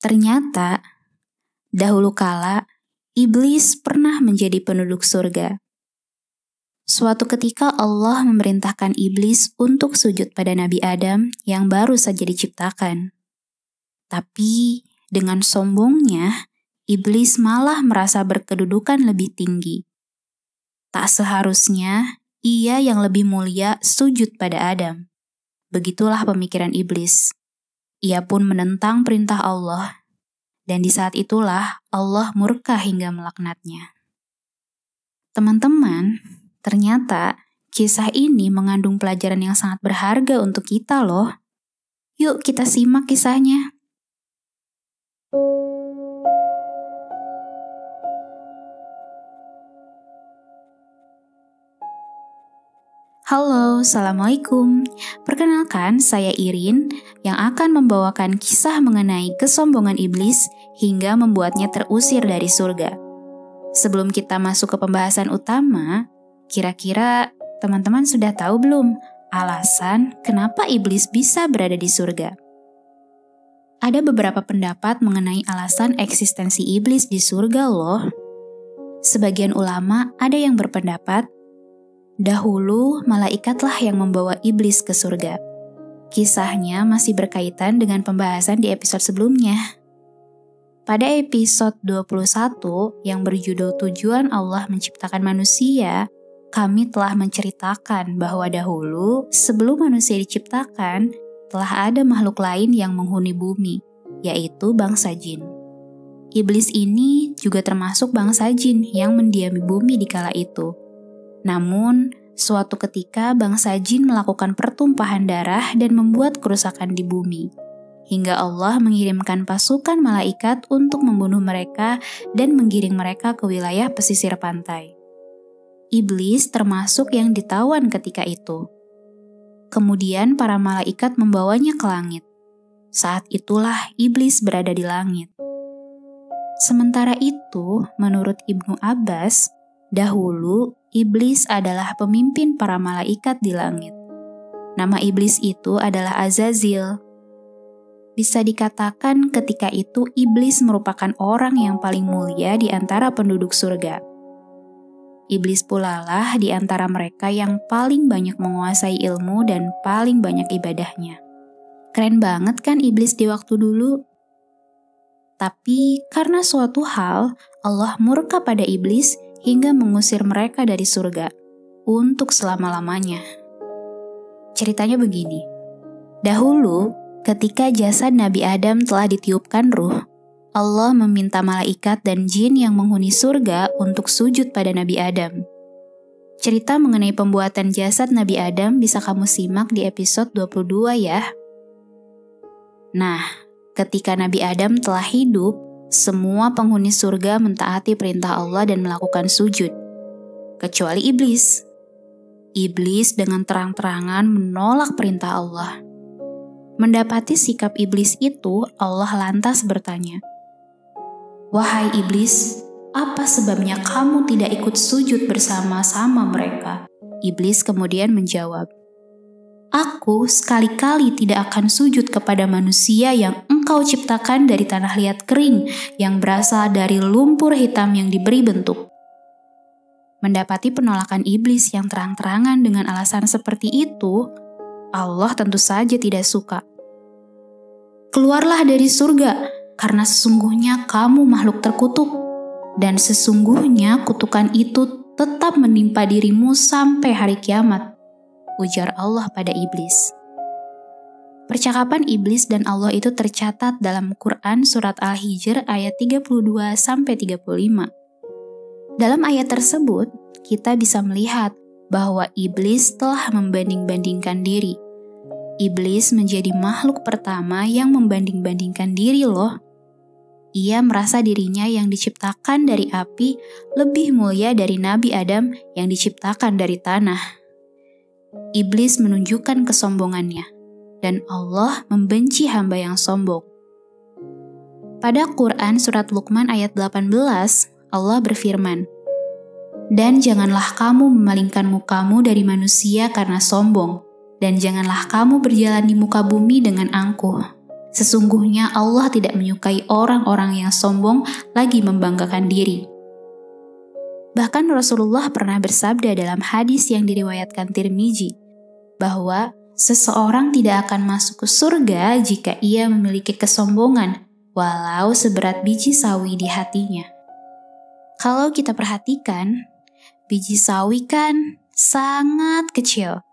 Ternyata, dahulu kala, iblis pernah menjadi penduduk surga. Suatu ketika Allah memerintahkan iblis untuk sujud pada Nabi Adam yang baru saja diciptakan. Tapi dengan sombongnya, iblis malah merasa berkedudukan lebih tinggi. Tak seharusnya ia yang lebih mulia sujud pada Adam. Begitulah pemikiran iblis. Ia pun menentang perintah Allah, dan di saat itulah Allah murka hingga melaknatnya. Teman-teman, ternyata kisah ini mengandung pelajaran yang sangat berharga untuk kita loh. Yuk kita simak kisahnya. Halo, Assalamualaikum. Perkenalkan, saya Irin yang akan membawakan kisah mengenai kesombongan iblis hingga membuatnya terusir dari surga. Sebelum kita masuk ke pembahasan utama, kira-kira teman-teman sudah tahu belum alasan kenapa iblis bisa berada di surga? Ada beberapa pendapat mengenai alasan eksistensi iblis di surga loh. Sebagian ulama ada yang berpendapat Dahulu, malaikatlah yang membawa iblis ke surga. Kisahnya masih berkaitan dengan pembahasan di episode sebelumnya. Pada episode 21 yang berjudul Tujuan Allah Menciptakan Manusia, kami telah menceritakan bahwa dahulu, sebelum manusia diciptakan, telah ada makhluk lain yang menghuni bumi, yaitu bangsa jin. Iblis ini juga termasuk bangsa jin yang mendiami bumi di kala itu. Namun, suatu ketika bangsa jin melakukan pertumpahan darah dan membuat kerusakan di bumi. Hingga Allah mengirimkan pasukan malaikat untuk membunuh mereka dan menggiring mereka ke wilayah pesisir pantai. Iblis termasuk yang ditawan ketika itu. Kemudian para malaikat membawanya ke langit. Saat itulah iblis berada di langit. Sementara itu, menurut Ibnu Abbas, dahulu iblis adalah pemimpin para malaikat di langit. Nama iblis itu adalah Azazil. Bisa dikatakan ketika itu iblis merupakan orang yang paling mulia di antara penduduk surga. Iblis pula lah di antara mereka yang paling banyak menguasai ilmu dan paling banyak ibadahnya. Keren banget kan iblis di waktu dulu? Tapi karena suatu hal, Allah murka pada iblis hingga mengusir mereka dari surga untuk selama-lamanya. Ceritanya begini. Dahulu, ketika jasad Nabi Adam telah ditiupkan ruh, Allah meminta malaikat dan jin yang menghuni surga untuk sujud pada Nabi Adam. Cerita mengenai pembuatan jasad Nabi Adam bisa kamu simak di episode 22 ya. Nah, ketika Nabi Adam telah hidup, semua penghuni surga mentaati perintah Allah dan melakukan sujud, kecuali iblis. Iblis dengan terang-terangan menolak perintah Allah. Mendapati sikap iblis itu, Allah lantas bertanya, "Wahai iblis, apa sebabnya kamu tidak ikut sujud bersama-sama mereka?" Iblis kemudian menjawab, Aku sekali-kali tidak akan sujud kepada manusia yang ciptakan dari tanah liat kering yang berasal dari lumpur hitam yang diberi bentuk. Mendapati penolakan iblis yang terang-terangan dengan alasan seperti itu, Allah tentu saja tidak suka. Keluarlah dari surga, karena sesungguhnya kamu makhluk terkutuk, dan sesungguhnya kutukan itu tetap menimpa dirimu sampai hari kiamat ujar Allah pada iblis. Percakapan iblis dan Allah itu tercatat dalam Quran surat Al-Hijr ayat 32 sampai 35. Dalam ayat tersebut, kita bisa melihat bahwa iblis telah membanding-bandingkan diri. Iblis menjadi makhluk pertama yang membanding-bandingkan diri loh. Ia merasa dirinya yang diciptakan dari api lebih mulia dari Nabi Adam yang diciptakan dari tanah iblis menunjukkan kesombongannya, dan Allah membenci hamba yang sombong. Pada Quran Surat Luqman ayat 18, Allah berfirman, Dan janganlah kamu memalingkan mukamu dari manusia karena sombong, dan janganlah kamu berjalan di muka bumi dengan angkuh. Sesungguhnya Allah tidak menyukai orang-orang yang sombong lagi membanggakan diri. Bahkan Rasulullah pernah bersabda dalam hadis yang diriwayatkan Tirmizi bahwa seseorang tidak akan masuk ke surga jika ia memiliki kesombongan, walau seberat biji sawi di hatinya. Kalau kita perhatikan, biji sawi kan sangat kecil.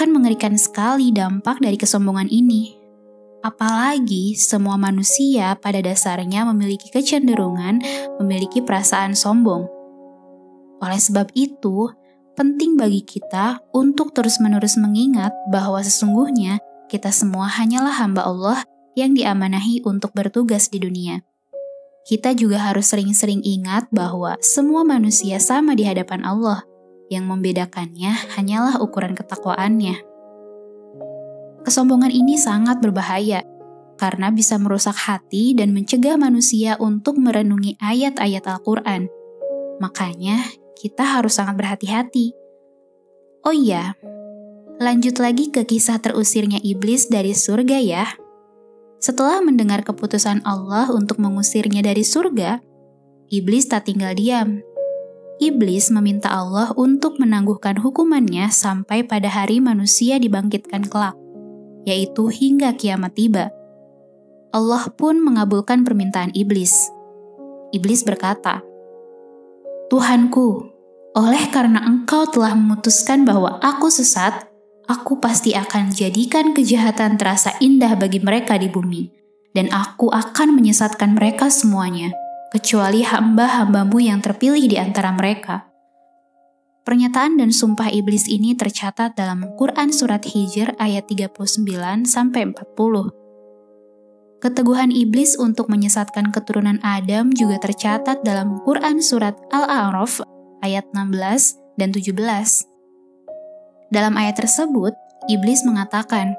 Kan mengerikan sekali dampak dari kesombongan ini. Apalagi semua manusia pada dasarnya memiliki kecenderungan memiliki perasaan sombong. Oleh sebab itu, penting bagi kita untuk terus-menerus mengingat bahwa sesungguhnya kita semua hanyalah hamba Allah yang diamanahi untuk bertugas di dunia. Kita juga harus sering-sering ingat bahwa semua manusia sama di hadapan Allah. Yang membedakannya hanyalah ukuran ketakwaannya. Kesombongan ini sangat berbahaya karena bisa merusak hati dan mencegah manusia untuk merenungi ayat-ayat Al-Quran. Makanya, kita harus sangat berhati-hati. Oh iya, lanjut lagi ke kisah terusirnya iblis dari surga ya. Setelah mendengar keputusan Allah untuk mengusirnya dari surga, iblis tak tinggal diam. Iblis meminta Allah untuk menangguhkan hukumannya sampai pada hari manusia dibangkitkan kelak yaitu hingga kiamat tiba. Allah pun mengabulkan permintaan iblis. Iblis berkata, "Tuhanku, oleh karena Engkau telah memutuskan bahwa aku sesat, aku pasti akan jadikan kejahatan terasa indah bagi mereka di bumi, dan aku akan menyesatkan mereka semuanya, kecuali hamba-hambamu yang terpilih di antara mereka." Pernyataan dan sumpah iblis ini tercatat dalam Quran Surat Hijr ayat 39 40. Keteguhan iblis untuk menyesatkan keturunan Adam juga tercatat dalam Quran Surat Al-A'raf ayat 16 dan 17. Dalam ayat tersebut, iblis mengatakan,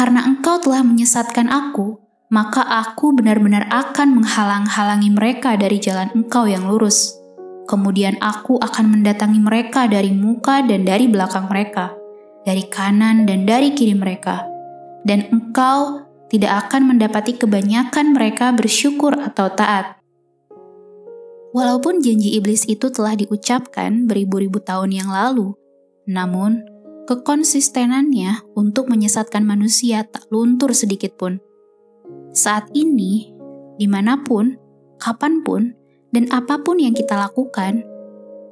"Karena engkau telah menyesatkan aku, maka aku benar-benar akan menghalang-halangi mereka dari jalan engkau yang lurus." Kemudian aku akan mendatangi mereka dari muka dan dari belakang mereka, dari kanan dan dari kiri mereka. Dan engkau tidak akan mendapati kebanyakan mereka bersyukur atau taat. Walaupun janji iblis itu telah diucapkan beribu-ribu tahun yang lalu, namun kekonsistenannya untuk menyesatkan manusia tak luntur sedikit pun. Saat ini, di mana pun, kapan pun, dan apa pun yang kita lakukan,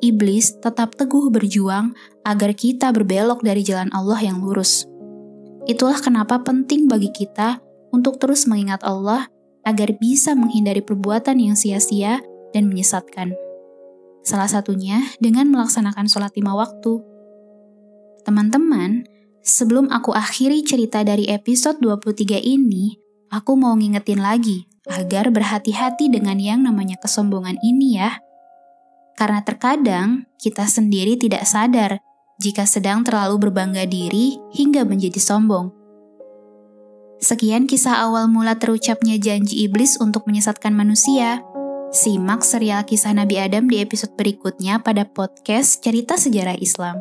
iblis tetap teguh berjuang agar kita berbelok dari jalan Allah yang lurus. Itulah kenapa penting bagi kita untuk terus mengingat Allah agar bisa menghindari perbuatan yang sia-sia dan menyesatkan. Salah satunya dengan melaksanakan sholat lima waktu. Teman-teman, sebelum aku akhiri cerita dari episode 23 ini, aku mau ngingetin lagi agar berhati-hati dengan yang namanya kesombongan ini ya. Karena terkadang kita sendiri tidak sadar jika sedang terlalu berbangga diri hingga menjadi sombong. Sekian kisah awal mula terucapnya janji iblis untuk menyesatkan manusia. Simak serial kisah Nabi Adam di episode berikutnya pada podcast Cerita Sejarah Islam.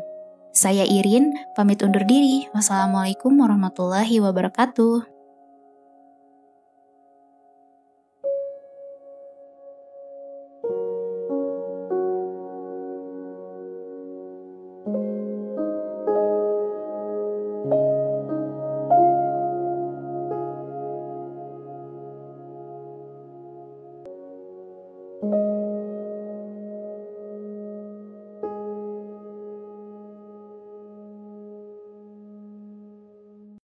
Saya Irin, pamit undur diri. Wassalamualaikum warahmatullahi wabarakatuh.